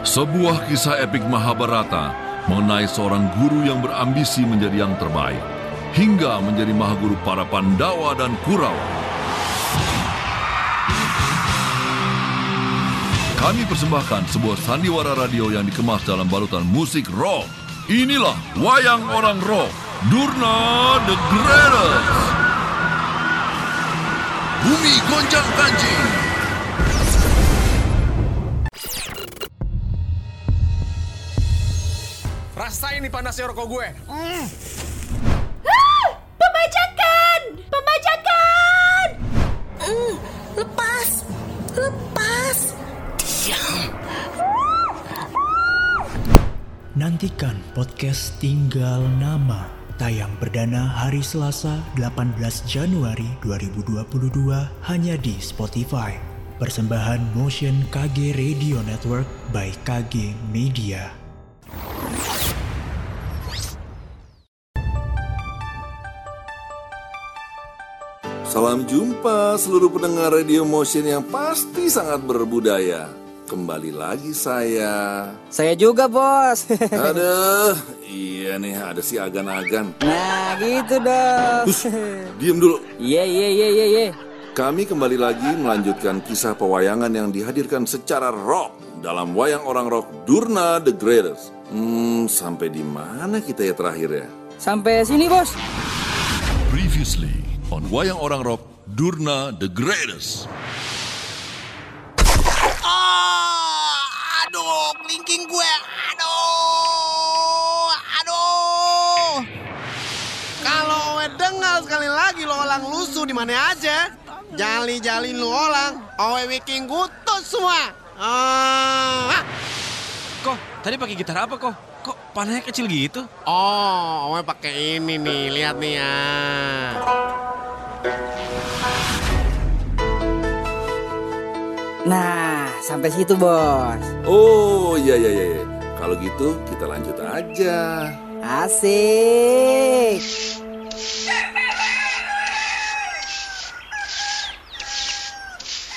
Sebuah kisah epik Mahabharata mengenai seorang guru yang berambisi menjadi yang terbaik, hingga menjadi mahaguru para Pandawa dan Kurawa. Kami persembahkan sebuah sandiwara radio yang dikemas dalam balutan musik rock. Inilah Wayang Orang Rock, Durna the Greatest. Bumi goncang kancing. Rasain nih panasnya rokok gue. Mm. Ah! Pembajakan! Pembajakan! Mm, lepas! Lepas! Diam! Nantikan podcast Tinggal Nama tayang perdana hari Selasa 18 Januari 2022 hanya di Spotify. Persembahan Motion KG Radio Network by KG Media. Salam jumpa seluruh pendengar Radio Motion yang pasti sangat berbudaya. Kembali lagi saya. Saya juga bos. Aduh, iya nih ada si agan-agan. Nah gitu dong. Hus, diem dulu. Iya iya iya iya. iya. Kami kembali lagi melanjutkan kisah pewayangan yang dihadirkan secara rock dalam wayang orang rock Durna the Greatest. Hmm, sampai di mana kita ya terakhir ya? Sampai sini bos. Previously on Wayang Orang Rock, Durna the Greatest. Ah, aduh, kelingking gue. Aduh, aduh. Kalau owe dengar sekali lagi lo olang lusuh di mana aja, jali-jali lu olang, owe bikin gutus semua. Ah. Kok tadi pakai gitar apa kok? Kok panahnya kecil gitu? Oh, owe pakai ini nih, lihat nih ya. Nah sampai situ bos. Oh iya iya iya. iya. Kalau gitu kita lanjut aja. Asik.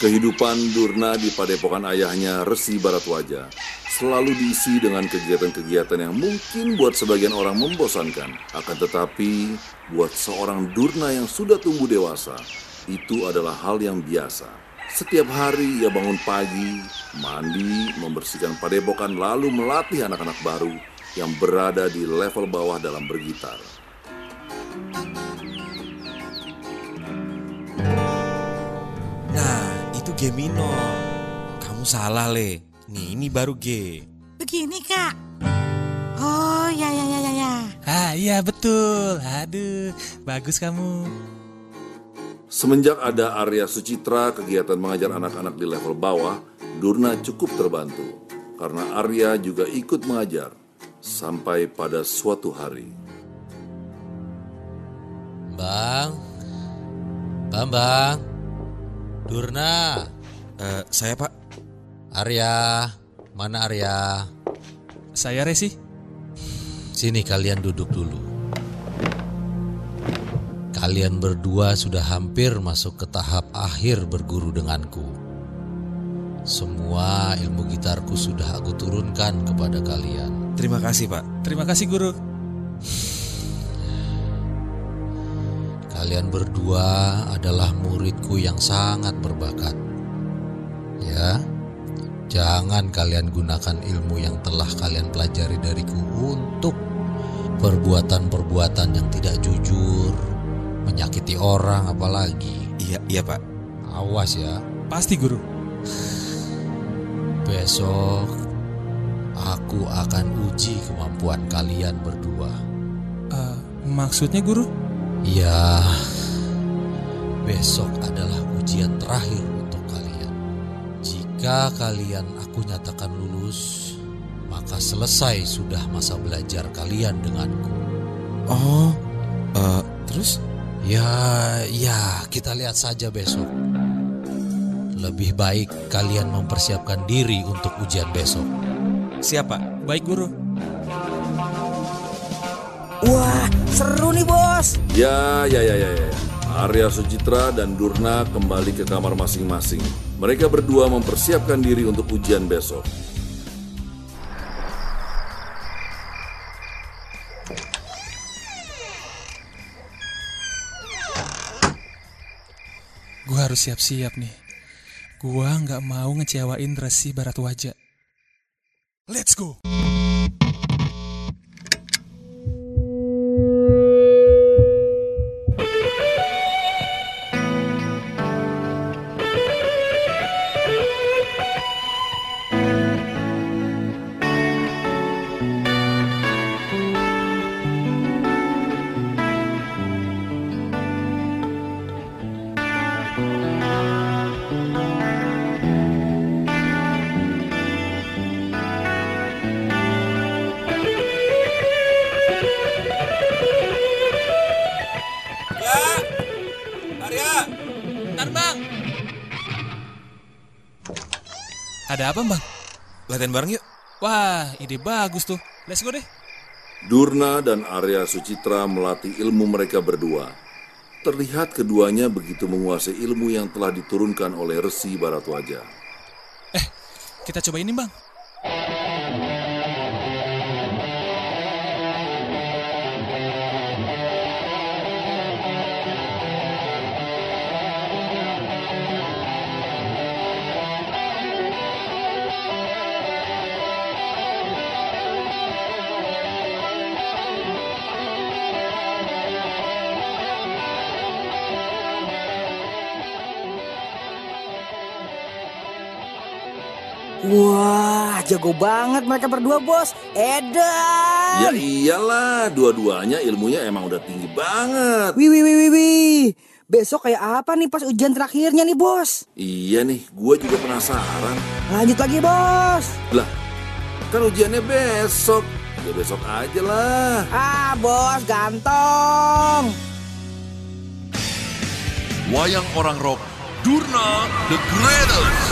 Kehidupan Durna di padepokan ayahnya Resi Baratwaja selalu diisi dengan kegiatan-kegiatan yang mungkin buat sebagian orang membosankan. Akan tetapi, buat seorang Durna yang sudah tumbuh dewasa, itu adalah hal yang biasa. Setiap hari ia bangun pagi, mandi, membersihkan padepokan lalu melatih anak-anak baru yang berada di level bawah dalam bergitar. G minor. Kamu salah, Le. Nih, ini baru G. Begini kak. Oh ya ya ya ya ya. Ah iya betul. Aduh, bagus kamu. Semenjak ada Arya Sucitra kegiatan mengajar anak-anak di level bawah, Durna cukup terbantu karena Arya juga ikut mengajar sampai pada suatu hari. Bang. Bambang. Durna. Eh, saya Pak. Arya. Mana Arya? Saya Resi. Sini kalian duduk dulu. Kalian berdua sudah hampir masuk ke tahap akhir berguru denganku. Semua ilmu gitarku sudah aku turunkan kepada kalian. Terima kasih, Pak. Terima kasih guru. Kalian berdua adalah muridku yang sangat berbakat. Ya, jangan kalian gunakan ilmu yang telah kalian pelajari dariku untuk perbuatan-perbuatan yang tidak jujur, menyakiti orang apalagi. Iya, iya, Pak. Awas ya, Pasti guru. besok aku akan uji kemampuan kalian berdua. Eh, maksudnya guru? Ya, besok adalah ujian terakhir. Jika kalian aku nyatakan lulus, maka selesai sudah masa belajar kalian denganku. Oh, eh, terus? Ya, ya, kita lihat saja besok. Lebih baik kalian mempersiapkan diri untuk ujian besok. Siapa? Baik guru. Wah seru nih bos. Ya, ya, ya, ya, ya. Arya Sucitra dan Durna kembali ke kamar masing-masing. Mereka berdua mempersiapkan diri untuk ujian besok. Gue harus siap-siap nih. Gue nggak mau ngecewain resi barat wajah. Let's go! Ada apa bang? Latihan bareng yuk. Wah, ide bagus tuh. Let's go deh. Durna dan Arya Sucitra melatih ilmu mereka berdua. Terlihat keduanya begitu menguasai ilmu yang telah diturunkan oleh Resi Baratwaja. Kita coba ini bang. Wah, jago banget mereka berdua, Bos. Edan. Ya iyalah, dua-duanya ilmunya emang udah tinggi banget. Wih, wih, wih, wih, wih. Besok kayak apa nih pas ujian terakhirnya nih, Bos? Iya nih, gue juga penasaran. Lanjut lagi, Bos. Lah, kan ujiannya besok. Ya besok aja lah. Ah, Bos, gantong. Wayang Orang Rock, Durna The Greatest.